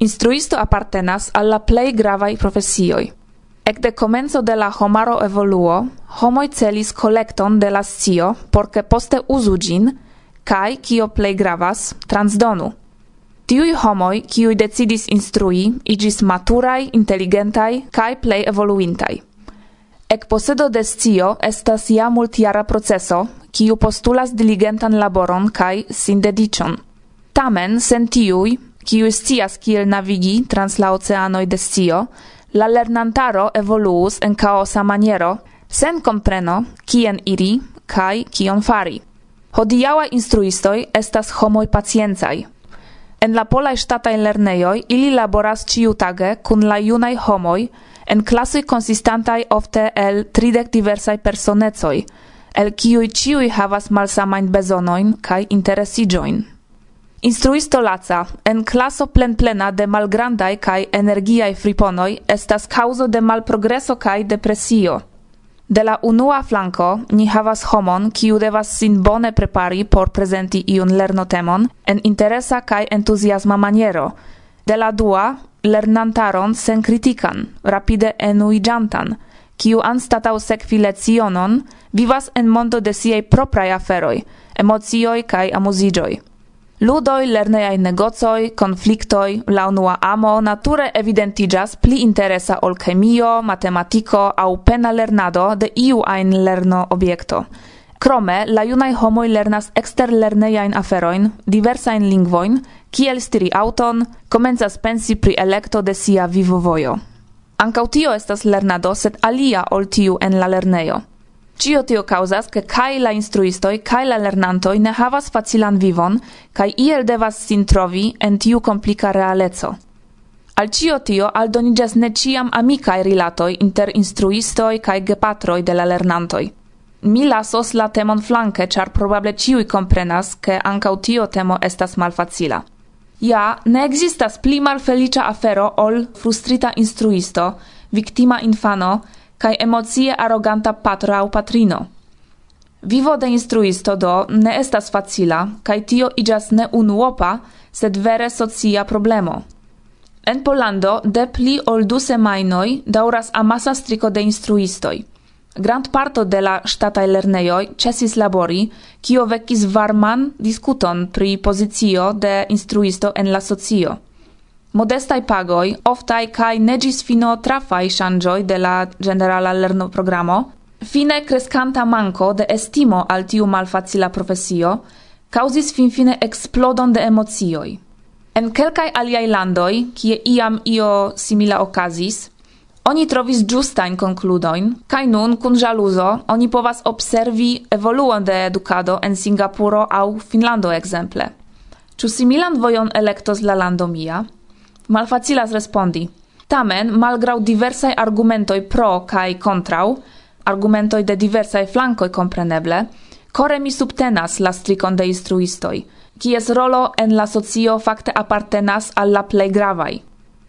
Instruisto appartenas alla plei gravai profesioi. Ec Ekde comenzo de la homaro evoluo, homoi celis kolekton de la scio porce poste usu gin, cae, kio plei gravas, transdonu. Tiui homoi, ciui decidis instrui, igis maturai, intelligentai, cae plei evoluintai. Ec posedo de scio estas ja multiara proceso, ciu postulas diligentan laboron kaj sindedicion. Tamen sen tiui, kiu scias kiel navigi trans la oceanoj de scio, la lernantaro evoluus en kaosa maniero, sen compreno kien iri kaj kion fari. Hodiaŭa instruistoj estas homoj paciencaj. En la polaj ŝtataj lernejoj ili laboras ĉiutage kun la junaj homoj en klasoj konsistantaj ofte el tridek diversaj personecoj, el kiuj ĉiuj havas malsamajn bezonojn kaj interesiĝojn. Instruisto laca, en klaso plenplena de malgrandaj kaj energiaj friponoj estas causo de malprogreso kaj depresio. De la unua flanko ni havas homon, kiu devas sin bone prepari por presenti iun lernotemon en interesa kaj entuziasma maniero. De la dua, lernantaron sen critican, rapide enuigiantan, kiu anstatau sekvi lecionon vivas en mondo de siei propraj aferoj, emocioj kaj amuziĝoj. Ludoj, lernejaj negocoi, conflictoi, la unua amo nature evidentigas pli interesa ol chemio, matematiko au pena lernado de iu ein lerno objekto. Krome, la junai homoi lernas exter eksterlernejajn aferojn, diversajn lingvoin, kiel stiri auton, comenzas pensi pri electo de sia vivovojo. Ankaŭ tio estas lernado, sed alia ol tiu en la lerneio. Cio tio causas, che kai la instruistoi, kai la lernantoi ne havas facilan vivon, kai iel devas sin trovi en tiu complica realeco. Al cio tio aldonigas ne ciam amicae rilatoi inter instruistoi kai gepatroi de la lernantoi. Mi lasos la temon flanke, char probable ciui comprenas, che ancau tio temo estas malfacila. Ja, ne existas pli malfelicia afero ol frustrita instruisto, victima infano, kai emocie aroganta patro au patrino. Vivo de instruisto do ne estas facila, kai tio iĝas ne unuopa, sed vere socia problemo. En Pollando de pli ol du semajnoj dauras amasa striko de instruistoj. Grand parto de la ŝtataj lernejoj ĉesis labori, kio vekis varman diskuton pri pozicio de instruisto en la socio modestai pagoi oftai kai negis fino trafai ŝanĝoj de la generala lerno programo fine crescanta manko de estimo al tiu malfacila profesio, caŭzis finfine eksplodon de emocioj. En kelkai aliai landoi kie iam io simila okazis, oni trovis giustain concludoin, kai nun kun ĵaluzo oni povas observi evoluon de edukado en Singapuro au Finlando ekzemple. Ĉu similan vojon elektos la lando mia? malfacilas respondi. Tamen, malgrau diversai argumentoi pro kai contrau, argumentoi de diversai flancoi compreneble, core mi subtenas la stricon de instruistoi, kies rolo en la socio fakte apartenas al la plej gravaj.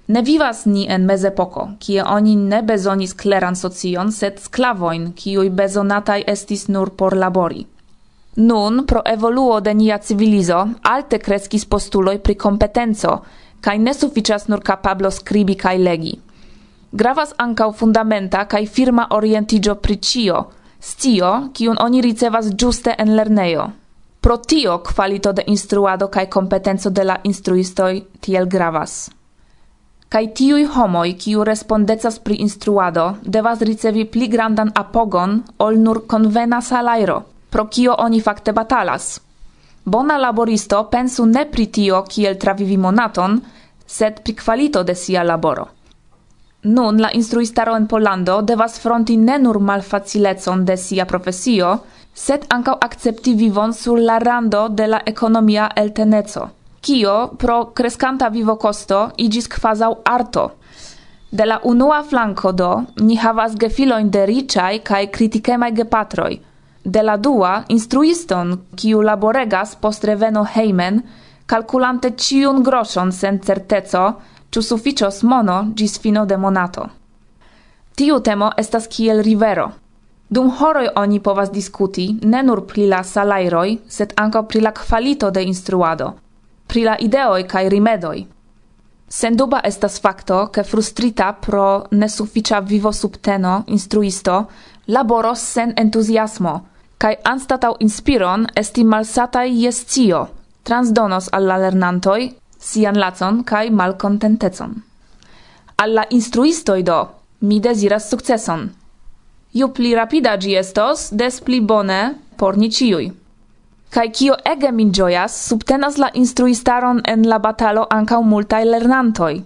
Ne vivas ni en mezepoko, kie oni ne bezonis kleran socion, sed sklavojn, kiuj bezonataj estis nur por labori. Nun, pro evoluo de nia civilizo, alte kreskis postuloj pri kompetenco, kai ne suficias nur capablo scribi kai legi. Gravas ancau fundamenta kai firma orientigio pricio, stio, kiun oni ricevas giuste en lerneio. Pro tio kvalito de instruado kai competenzo de la instruistoi tiel gravas. Kai tiui homoi, kiu respondecas pri instruado, devas ricevi pli grandan apogon ol nur convena salairo, pro kio oni fakte batalas – bona laboristo pensu ne pri tio kiel travivi monaton, sed pri kvalito de sia laboro. Nun la instruistaro en Pollando devas fronti ne nur malfacilecon de sia profesio, sed ankaŭ akcepti vivon sur la rando de la ekonomia elteneco, kio pro kreskanta vivokosto iĝis kvazaŭ arto. De la unua flanko do ni havas gefilojn de riĉaj kaj kritikemaj gepatroj – de la dua instruiston, kiu laboregas post reveno heimen, calculante ciun groŝon sen certeco, ciu suficios mono gis fino de monato. Tiu temo estas kiel rivero. Dum horoi oni povas discuti, ne nur pri la salairoi, sed anco pri la kvalito de instruado, pri la kai kaj Sen Senduba estas facto, ke frustrita pro nesuficia vivo subteno instruisto laboros sen entusiasmo kai anstatau inspiron esti malsatai jescio, transdonos alla lernantoj sian lacon kai malkontentecon. Alla instruistoi do mi desiras sukceson. Ju pli rapida gi estos, des pli bone por ni ciui. Kai kio ege min ĝojas, subtenas la instruistaron en la batalo ancau multaj lernantoj.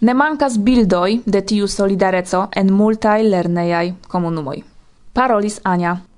Ne mancas bildoi de tiu solidareco en multaj lerneiai comunumoi. Parolis Ania.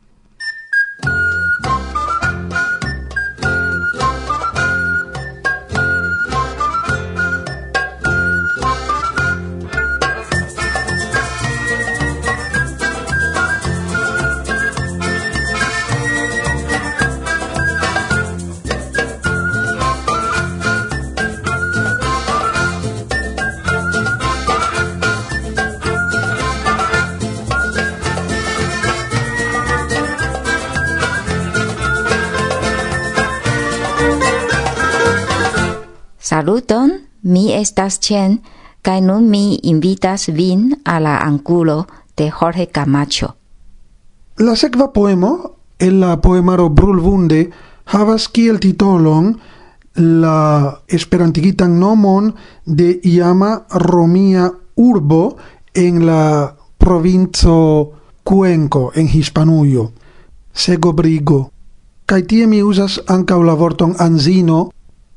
Saluton, mi estas Chen, kai nun mi invitas vin a la angulo de Jorge Camacho. La sekva poemo el la poemaro Brulvunde havas kiel titolon la esperantigitan nomon de iama romia urbo en la provinco Cuenco en Hispanujo, Segobrigo. Kai tie mi usas ankaŭ la vorton anzino,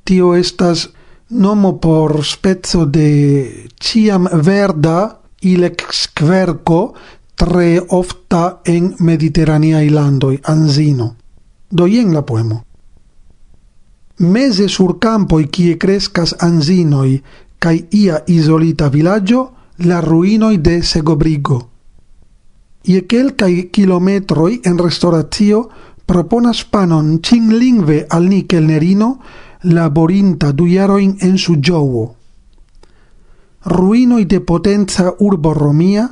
tio estas nomo por spezzo de ciam verda ilex querco tre ofta en mediterranea ilandoi, anzino. Do ien la poemo. Mese sur i qui crescas anzinoi, kai ia isolita villaggio, la ruinoi de Segobrigo. Ie quelcae kilometroi en restauratio proponas panon cinlingve al ni kelnerino, laborinta du jaroin en Suĝovo. Ruinoi de potenza urbo Romia,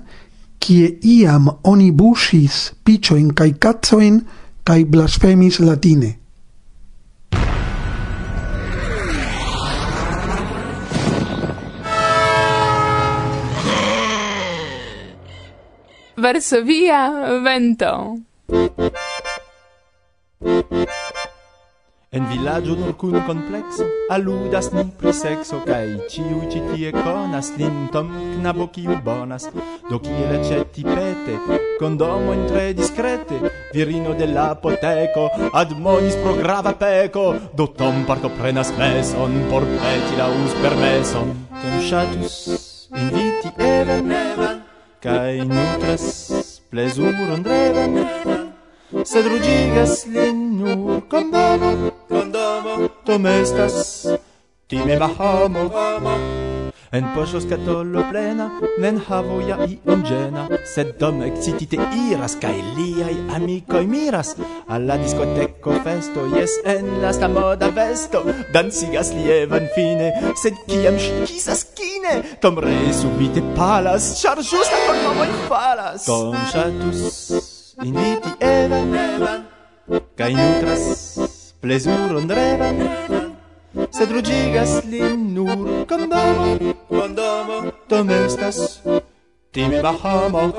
kie iam oni busis picioin cae cazzoin cae blasfemis latine. Varsovia vento. En villaggio nur cun complexo Aludas ni pri sexo Cai ciu citie conas Lin tom knabo ciu bonas. Do cie recetti pete Condomo in tre discrete Virino dell'apoteco Admonis pro grava peco Do tom partoprenas meson Por peti laus permeson. Tom shatus inviti even even Cai nutras plesuron dreven Sed rugigas lin nur Condamo, condamo, ti me mahamo, amo. En poŝo skatolo plena, nen havo ja iom ĝena, sed dom excitite iras kaj liaj amikoj miras. Al la diskoteko festo, jes en lasta moda vesto, dancigas lievan fine, sed kiam ŝi kisas kine, Tom ree subite palas, ĉar ĝusta por nomoj falas. Tom ŝatus inviti Evan, Evan, kaj nutras plezuron revan, sed rugigas lin nur condomo condomo tom estas timi bahamo.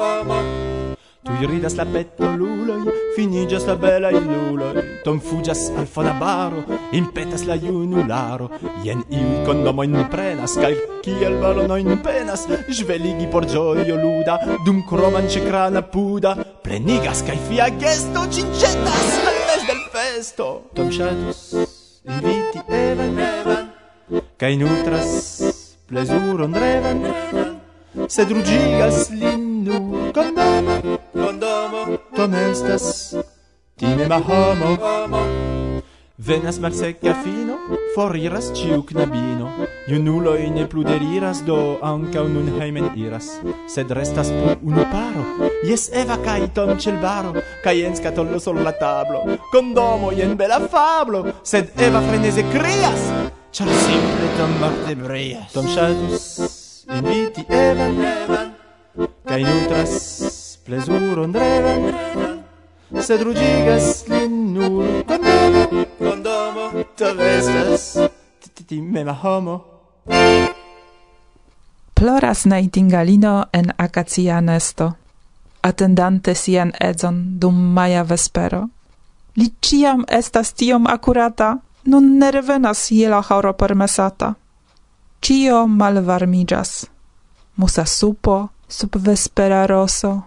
tu ridas la petoluloj, finigas la bella iluloi Tom fugas al fonabaro, impetas la junularo, jen condomo in prenas, cal kiel balonojn penas, sveligi por gioio luda, dum croman cecrana puda, plenigas kai fia gesto cincetas al mes del festo. Tom shatus inviti evan evan kai nutras plezuron revan. Sed ruĝigas lin nur condomo condomo tom estas timema homo. Homo. Venas malsecca fino, foriras ciu knabino. Junuloj ne plu deliras, do ankaŭ nun heimen iras. Sed restas plu unu paro, jes Eva cae Tom celbaro, baro, kaj en skatolo sur la tablo, Condomo jen bela fablo, sed Eva frenese crias. ĉar simple Tom morte brias. Tom ŝatus inviti Evan, Evan, cae nutras plesuron drevan, revan sed rugigas lin nur kondomo, kondomo, ti me la homo. Ploras Nightingalino en acacia nesto, attendante sian edzon dum maia vespero. Li ciam estas tiom accurata, nun ne revenas je hauro permesata. Cio malvarmigas. Musa supo, sub vespera roso.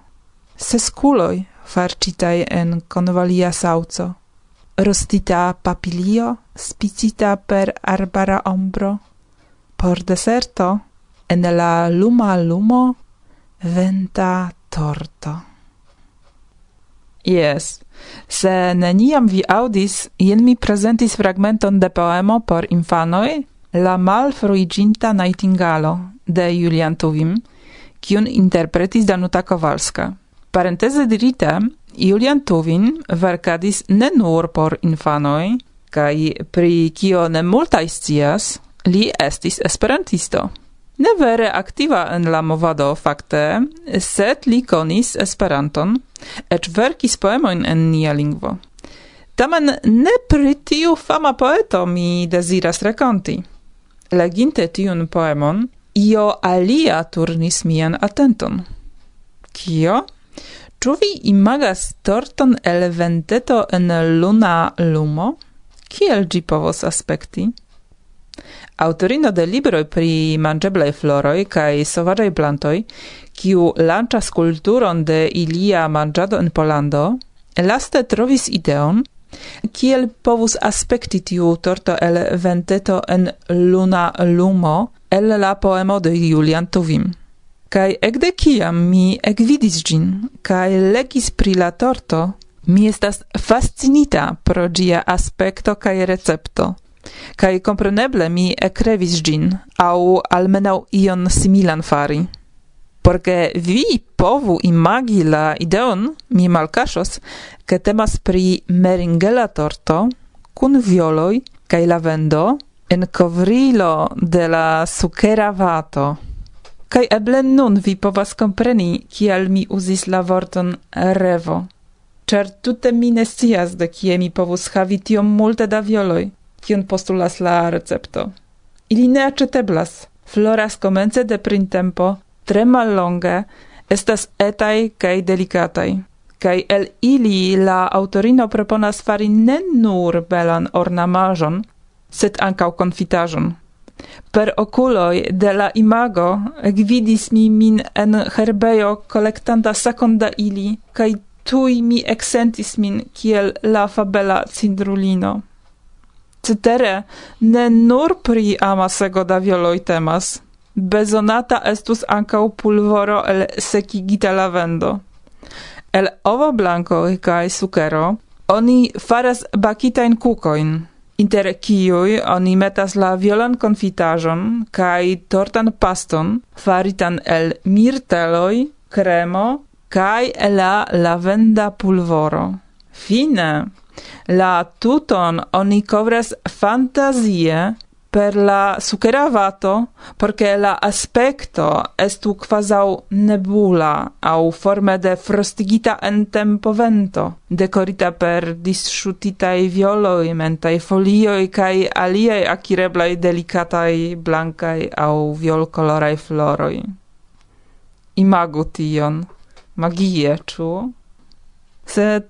Sesculoi farcitai en convalia sauco. Rostita papilio, spicita per arbara ombro. Por deserto, en la luma lumo, venta torto. Yes. Se neniam vi audis, jen mi presentis fragmenton de poemo por infanoi, La malfruiginta nightingalo de Julian Tuvim, kiun interpretis Danuta Kowalska. Parenteze dirite, Julian Tovin verkadis ne nur por infanoj, kaj pri kio ne multaj scias, li estis esperantisto. Ne vere aktiva en la movado fakte, sed li konis Esperanton, et verkis poemoin en nia lingvo. Tamen ne pri tiu fama poeto mi deziras rakonti. Leginte tiun poemon, io alia turnis mian atenton. Kio? Ĉu vi imagas torton el venteto en luna lumo? Kiel gi povos aspekti? Autorino de libroj pri manĝeblaj floroj kaj sovaĝaj plantoj, kiu lanĉas kulturon de ilia manĝado en Polando, laste trovis ideon, kiel povus aspekti tiu torto el venteto en luna lumo el la poemo de Julian Tuvim. Kai ekde kiam mi ekvidis gin, kai legis pri la torto, mi estas fascinita pro gia aspekto kai recepto. Kai kompreneble mi ekrevis gin, au almenau ion similan fari. Porque vi povu imagi la ideon, mi malkaŝos, ke temas pri meringela torto kun violoj kaj lavendo en kovrilo de la sukera vato. Kai eble nun vi povas kompreni, kial mi uzis la vorton revo. Ĉar tutte mi ne scias, de kie mi povus havi tiom multe da violoi, kiun postulas la recepto. Ili ne aceteblas. Floras comence de printempo, tre mallonge, estas etai kai delicatai. Kai el ili la autorino proponas fari ne nur belan ornamajon, sed ancau confitajon. Per oculoi de la imago gvidis mi min en herbejo collectanta seconda ili, cae tui mi exentis min kiel la fabela cindrulino. Cetere, ne nur pri amasego da violoi temas, bezonata estus ancau pulvoro el secigita lavendo. El ovo blanco cae sucero, oni faras bakitain kukoin, inter kiuj oni metas la violan confitajon kaj tortan paston faritan el mirteloj, cremo kaj la lavenda pulvoro. Fine, la tuton oni kovras fantazie per la sucera vato, porque la aspecto estu quasau nebula au forme de frostigita en tempo vento, decorita per disciutitai violoi, mentai folioi cae aliei acireblai delicatai blancai au violcolorai floroi. Imagu tion, magie, ču? Sed...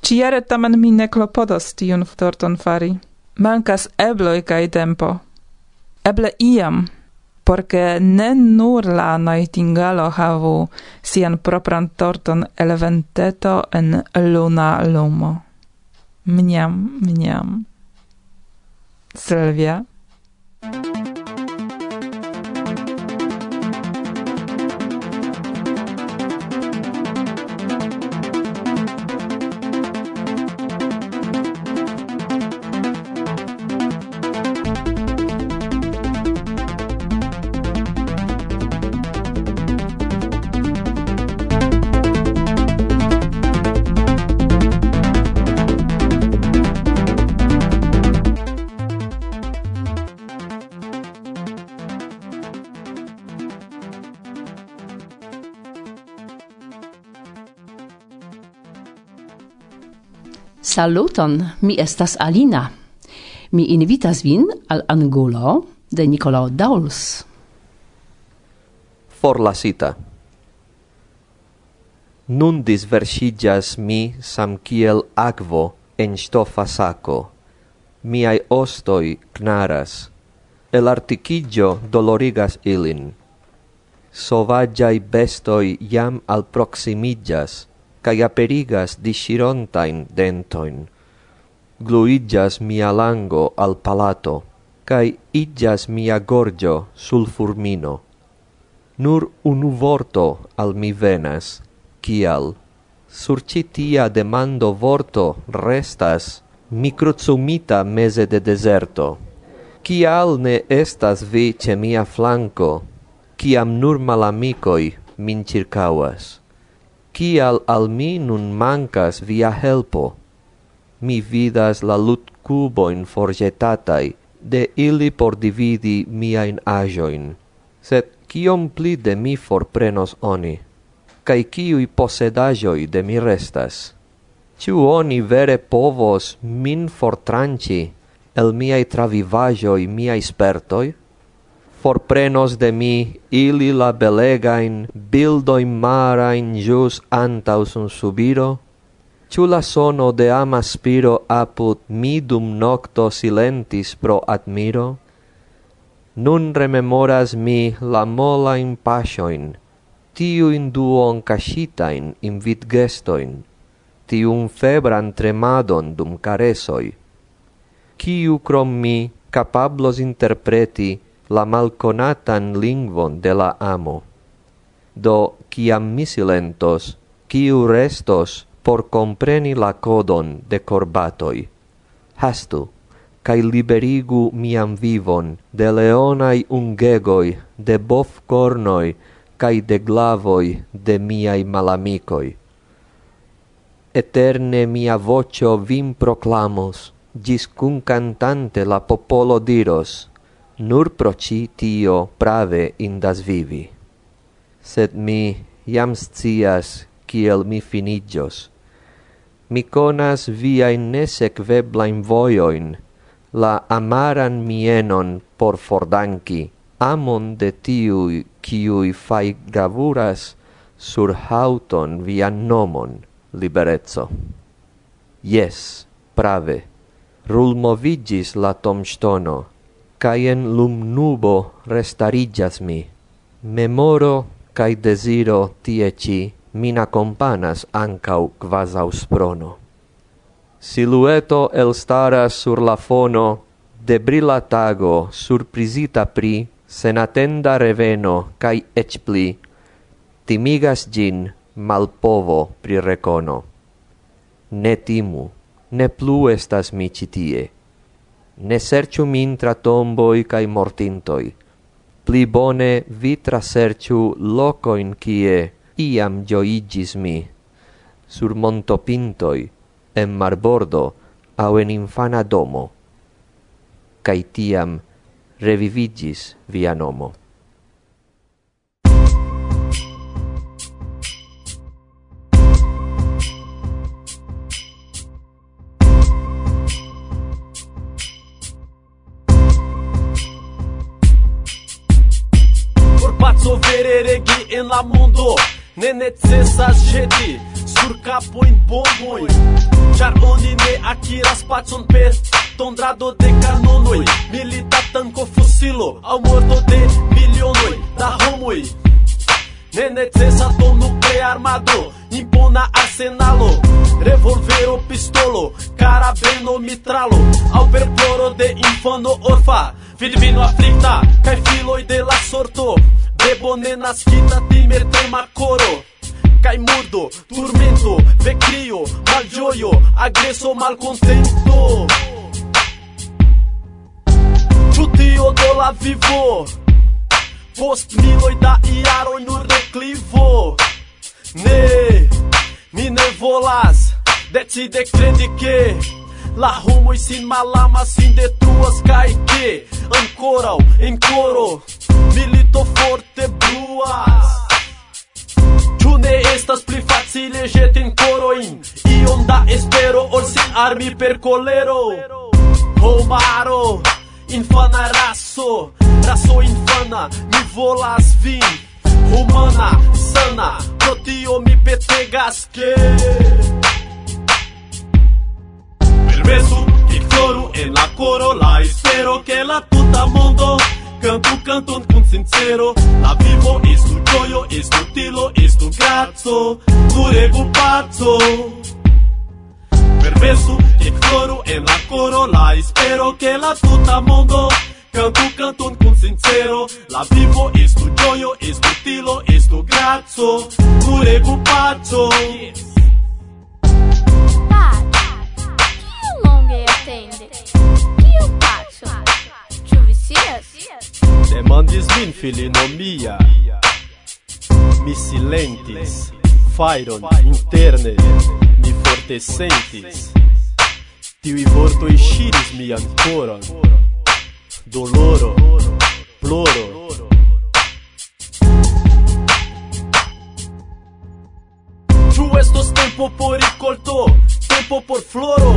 Ciare tamen mi ne klopodos tiun torton fari mancas ebloi cae tempo. Eble iam, porque ne nur la nightingalo havu sian propran torton elventeto en luna lumo. Mniam, mniam. Sylvia? Saluton, mi estas Alina. Mi invitas vin al angulo de Nicolao Dauls. Forlasita. Nun disversigas mi samkiel agvo en stofa saco. Miai ostoi knaras. El articigio dolorigas ilin. Sovagiai bestoi jam al proximigas cae aperigas discirontain dentoin. Gluidjas mia lango al palato, cae idjas mia gorgio sul furmino. Nur unu vorto al mi venas, kial. Sur citia demando vorto restas microzumita mese de deserto. Kial ne estas vi ce mia flanco, ciam nur malamicoi min circauas? Kial al mi nun mancas via helpo? Mi vidas la lut cuboin forgetatai, de ili por dividi miain ajoin. Sed kiom pli de mi forprenos oni? Cai ciui posedajoi de mi restas? Ciu oni vere povos min fortranci el miai travivajoi miai spertoi? forprenos de mi ili la belegain bildoin marain jus antaus un subiro? Ciu la sono de ama spiro apud mi dum nocto silentis pro admiro? Nun rememoras mi la mola in pasioin, tiuin duon cascitain invit gestoin, tiun febran tremadon dum caresoi. Ciu crom mi capablos interpreti la malconatan lingvon de la amo. Do, ciam mi silentos, ciu restos por compreni la codon de corbatoi. Hastu, cae liberigu miam vivon de leonai ungegoi, de bof cornoi, cae de glavoi de miai malamicoi. Eterne mia vocio vim proclamos, gis cum cantante la popolo diros, nur pro ci tio prave indas vivi. Sed mi jam scias kiel mi finigios. Mi conas viain nesequeblain voioin, la amaran mienon por fordanki, amon de tiui kiui fai gravuras sur hauton via nomon, liberezzo. Yes, prave, rulmovigis la tomstono, cae en lum nubo restarigas mi. Memoro cae desiro tie ci min accompanas ancau quasau sprono. Silueto elstaras sur la fono de brila tago surprizita pri senatenda reveno cae ec pli timigas gin malpovo pri recono. Ne timu, ne plu estas mi citie ne serciu min tra tomboi cae mortintoi. Pli bone vi loco locoin cie iam gioigis mi, sur montopintoi, en marbordo, au en infana domo. Cae tiam revivigis via nomo. Por pazzo vere regi en la mundo, ne necesas jeti, sur capo in bomboi, char oni ne akiras pacon per tondrado de canonoi Milita tanco fusilo Au morto de milionoi Da homoi. Ne necesa to nuclear armado Impona arsenalo. Revolvero pistolo Carabeno mitralo. Au perploro de infano orfa Filipino aflicta Cai filoi de la sorto Rebonê nas quinas, pimentão macoro. Caimurdo, tormento, vecrio, malgioio, agresso, malcontento. Čutio dola vivo, post miloj da i no reclivo klivo. Ne, mi ne volas, decide credi que La e sin malama sin detruas kaj que ankoraŭ encoro. Armi per colero Homaro infana raso infana, mi volas vin humana sana pro tio mi petegas che Permesu che floru en la coro la espero che la tuta mondo canto canto con sincero. La vivo estu gioio estu tilo estu grazzo tu rego pazzo perverso che cloro en la corola Espero che la tuta mondo Canto canton con sincero. La vivo es tu gioio, es tu tilo, es tu grazo Curego pazzo yes. Demandis min filinomia Mi silentis Fairon interne. Sentis Tiui vortoi shiris mian coron Doloro Ploro. Ĉu estos tempo por ricolto Tempo por floro.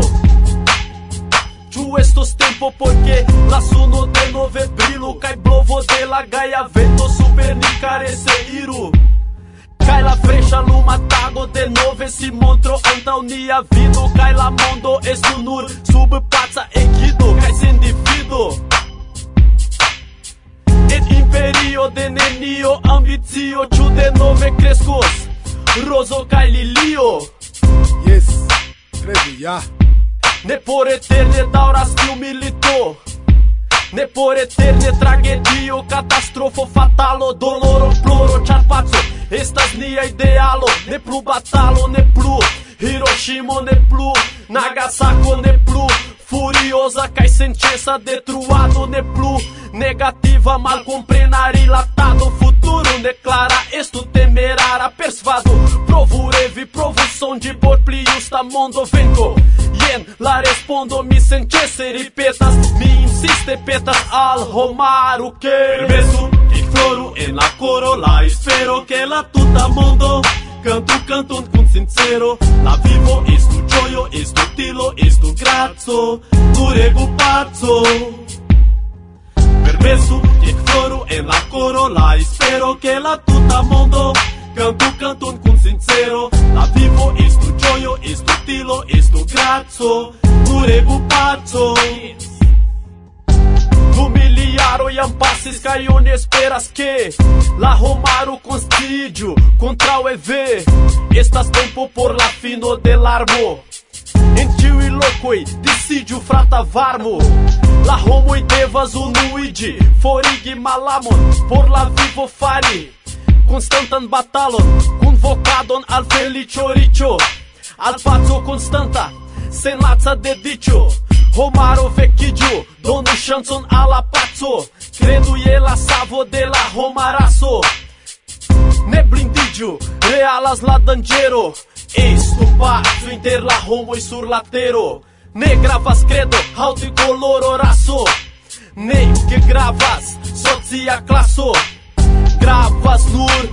Ĉu estos tempo porque la suno de nove brilu kaj blovo de la gaia vento super ni iru Cai la fresha luma tago de nove si montro anta unia vido Cai la mondo estunur sub pața equido Cai se divido Et imperio de nenio ambizio Ciu de nove crescos Rozo cai lilio. Yes, trevi, ja Ne por eterne dauras kiu milito. Ne por eterne tragedio, catastrofo fatalo, doloro, ploro, ĉarpaco estas nia idealo, ne plu batalo, ne plu. Hiroshima ne plu, Nagasako ne plu. Furiosa cai sentença, detruado neplu. Negativa, mal comprenar ilatado Futuro declara, estu temerara Persvado, provo revi, provo som de borpli Pliusta mondo vengo yen la respondo, mi sentença ripetas Mi insiste petas al romar o que? Permesso, floru en la coro La espero che la tuta mondo. Canto canto con sincero. La vivo estu gioio, estu tilo, estu grazzo Tu regu pazzo. Permesu che floru en la coro La espero che la tuta mondo. Canto canto con sincero. La vivo estu gioio, estu tilo, estu grazzo Tu pazzo. Tu jam pasis kaj oni esperas ke la homaro konstiĝu kontraŭe ve estas tempo por la fino de larmo. En tiuj lokoj disiĝu frata varmo. La homoj devas unuiĝi forigi malamon. Por la vivo fari konstantan batalon. Kun vokadon al feliĉo riĉo al paco konstanta sen laca dediĉo Homaro vecchigiu, donu shancon alla pazzo Crenu je la savo de la homaraso. Ne blindigiu, realas la dangero Estupa, inter la homoi sur latero Ne gravas credo, alto y coloro raso Ne que gravas, socia classo Gravas nur,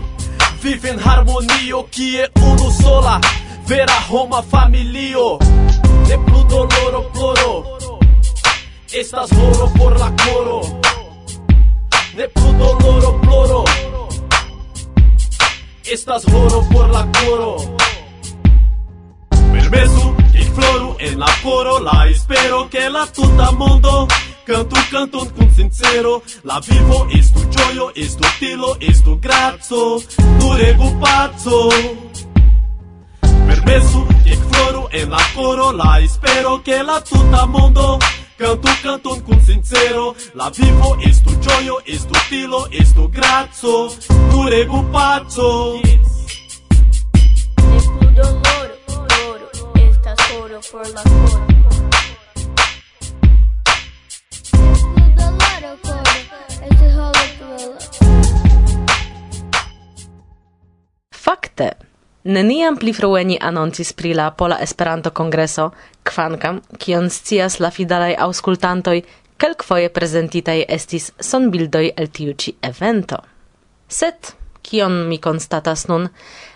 vive en harmonio Kie uno sola, vera homa familio de plu doloro ploro Estas oro por la coro. Ne plu doloro ploro Estas oro por la coro. Permesu, que floru en la coro La espero que la tuta mundo. Canto canton con sincero. La vivo estu gioio, estu tilo, estu grazo. Durego pazzo penso que floro en la coro la espero que la tuta mondo Canto canton con sincero. La vivo estu gioio, estu tilo, estu grazzo Curego pazzo. Yes. Escudo loro, loro, estas oro por la coro. Escudo loro, coro, estas oro por la Fakte. Neniam pli frue ni anoncis pri la Pola Esperanto-Kongreso, kvankam, kion scias la fidalaj aŭskultantoj, kelkfoje prezentitaj estis sonbildoj el tiu ĉi evento. Sed, kion mi konstatas nun,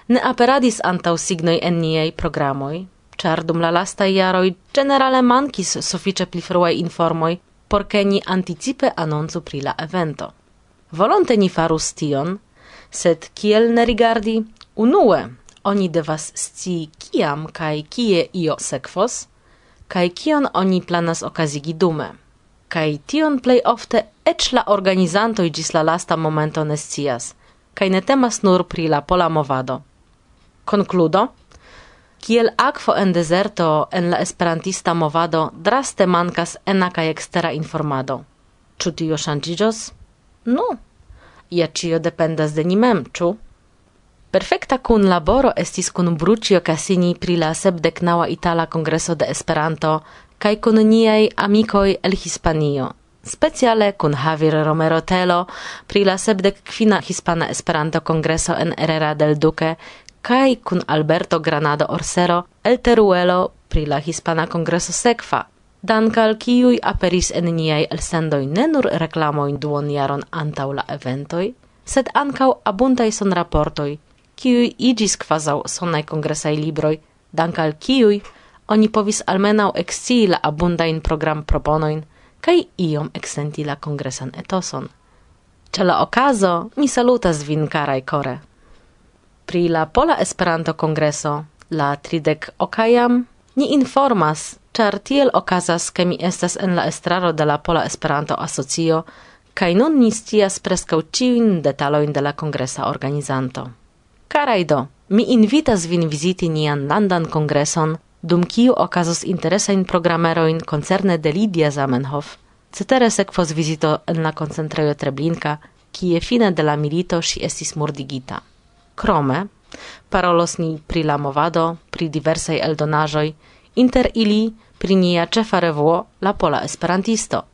ne aperadis antaŭ signoj en niaj programoj, ĉar dum la lastaj jaroj ĝenerale mankis sufiĉe pli fruaj informoj, por ke ni anticipe anoncu pri la evento. Volonte ni farus tion, sed kiel ne rigardi unue oni devas sci kiam kai kie io sekvos, kaj kion oni planas okazigi dume. Kai tion plej ofte eĉ la organizantoj ĝis la lasta momento ne scias, kaj ne temas nur pri la pola movado. Konkludo Kiel akvo en deserto en la esperantista movado draste mankas ena kaj ekstera informado. Ĉu tio ŝanĝiĝos? Nu, no. ja ĉio dependas de ni mem, ĉu? Perfekta kun laboro estis kun Brucio Cassini pri la sepdeknaŭa itala kongreso de Esperanto kaj kun niaj amikoj el Hispanio. Speciale kun Javier Romero Telo pri la sepdekkvina Hispana Esperanto kongreso en Herrera del Duque kaj kun Alberto Granado Orsero el Teruelo pri la Hispana Kongreso sekva, dankal kiuj aperis en niaj elsendoj ne nur reklamojn duonjaron antaŭ la eventoj, sed ankaŭ abundaj sonraportoj kiuj igis quasau sonai congressai libroi, dank al kiuj oni povis almenau excii la abundain program proponoin, kai iom exsenti la congresan etoson. Ce la ocaso, mi salutas vin carai core. Pri la Pola Esperanto Kongreso, la tridec okajam, ni informas, char tiel okazas, ke mi estas en la estraro de la Pola Esperanto Asocio, kaj nun ni scias preskaŭ ĉiujn detalojn de la kongresa organizanto. Karajdo, mi invitas vin viziti nian landan kongreson, dum kiu okazos interesajn programerojn koncerne de Lidia Zamenhof. Cetere sekvos vizito en la koncentrejo Treblinka, kie fine de la milito ŝi estis mordigita. Krome, parolos ni pri la movado, pri diversaj eldonaĵoj, inter ili pri nia ĉefa revuo La Pola Esperantisto.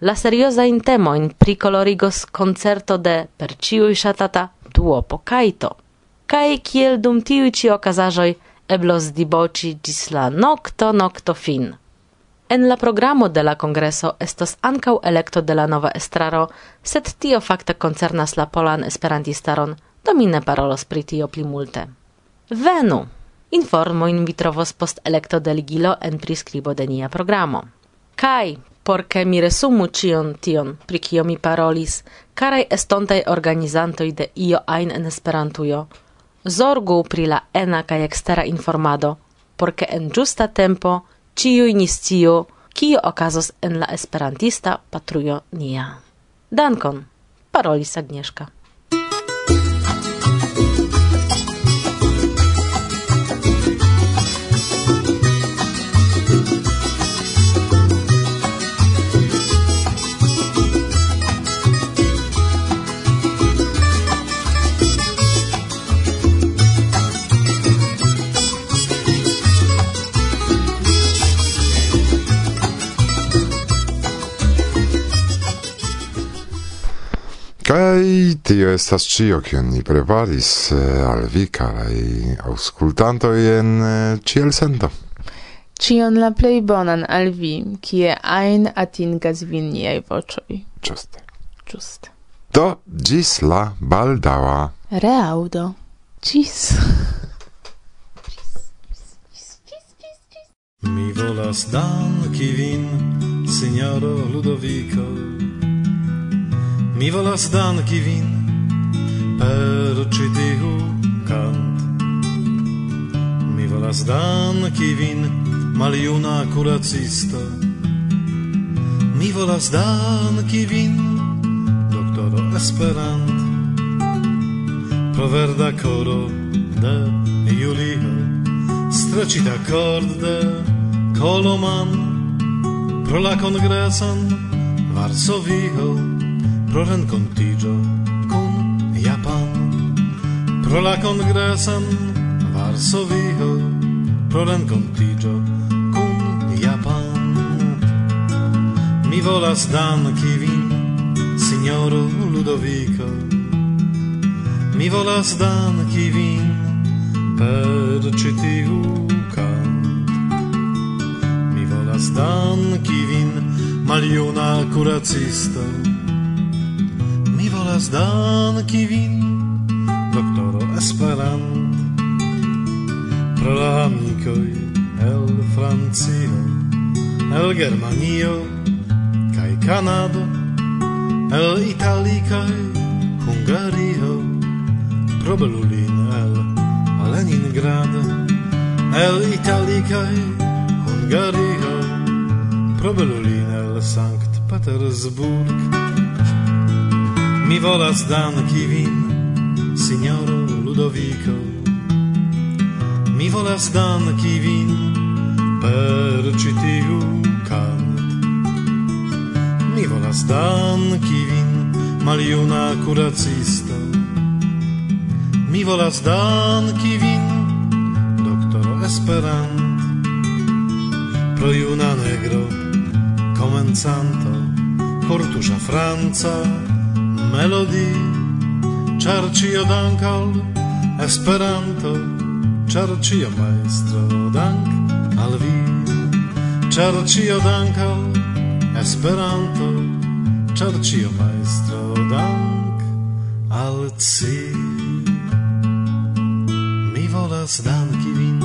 La seriozajn temojn prikolorigos koncerto de per ĉiuj ŝatata duopo kaito kai kiel dum tiu ci okazajoj eblos diboci gis la nocto nocto fin. En la programo de la congreso estas ankaŭ elekto de la nova estraro, sed tio fakte koncernas la polan esperantistaron, do mi ne parolos pri tio pli multe. Venu! Informo in vitrovos post elekto de ligilo en priskribo de nia programo. Kai, por ke mi resumu cion tion, pri kio mi parolis, karaj estontai organizantoi de io ein en Esperantujo, zorgu pri la ena kaj ekstera informado, por ke en ĝusta tempo ĉiuj ni sciu, kio okazos en la esperantista patrujo nia. Dankon, parolis Agnieszka. Kai tio estas cio, kion ni preparis eh, al vi, carai auscultantoj en eh, ciel sento. Cion la plej bonan al vi, kie ajn atingas vin niaj voĉoj. Ĝuste. Ĝuste. Do, ĝis la baldaŭa. Reaŭdo. Ĝis. Mi volas danki vin, sinjoro Ludoviko. Mi volas danki vin per ĉi tiu kant. Mi volas danki vin, maljuna kuracisto. Mi volas danki vin, doktoro Esperant. Pro verda koro de Julio, streĉita kord de Coloman Pro la congresan Varsovio pro rencontigio con Japan. Pro la congresan Varsovio, pro rencontigio con Japan. Mi volas danki vin, signoro Ludovico, mi volas danki vin per citiu cant Mi volas danki vin, maljuna kuracisto, volas danki vin, doktoro Esperan, pro la amicoi el Francio, el Germanio, kai Canado, el Itali kai Hungario, pro Belulin el Leningrado, el Itali kai Hungario, pro Belulin el Sankt Petersburg, mi vola zdanki vin, signoro Ludovico. Mi vola zdanki vin, per citiu cant. Mi vola zdanki vin, maliuna curacisto. Mi vola zdanki vin, doktoro Esperant. Pro juna negro, comencanto, cortusza Franca, melodi Char cio dankal Esperanto Char cio maestro dank al vi. Char cio dankal Esperanto Char cio maestro dank al ci. Mi volas danki vin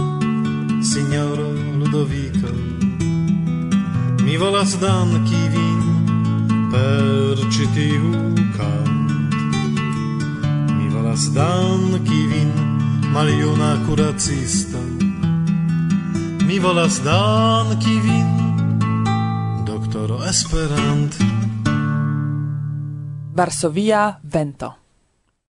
Signoro Ludovico. Mi volas danki vin per citiu volas danki vin, maljuna kuracista. Mi volas danki vin, doktoro Esperant. Varsovia vento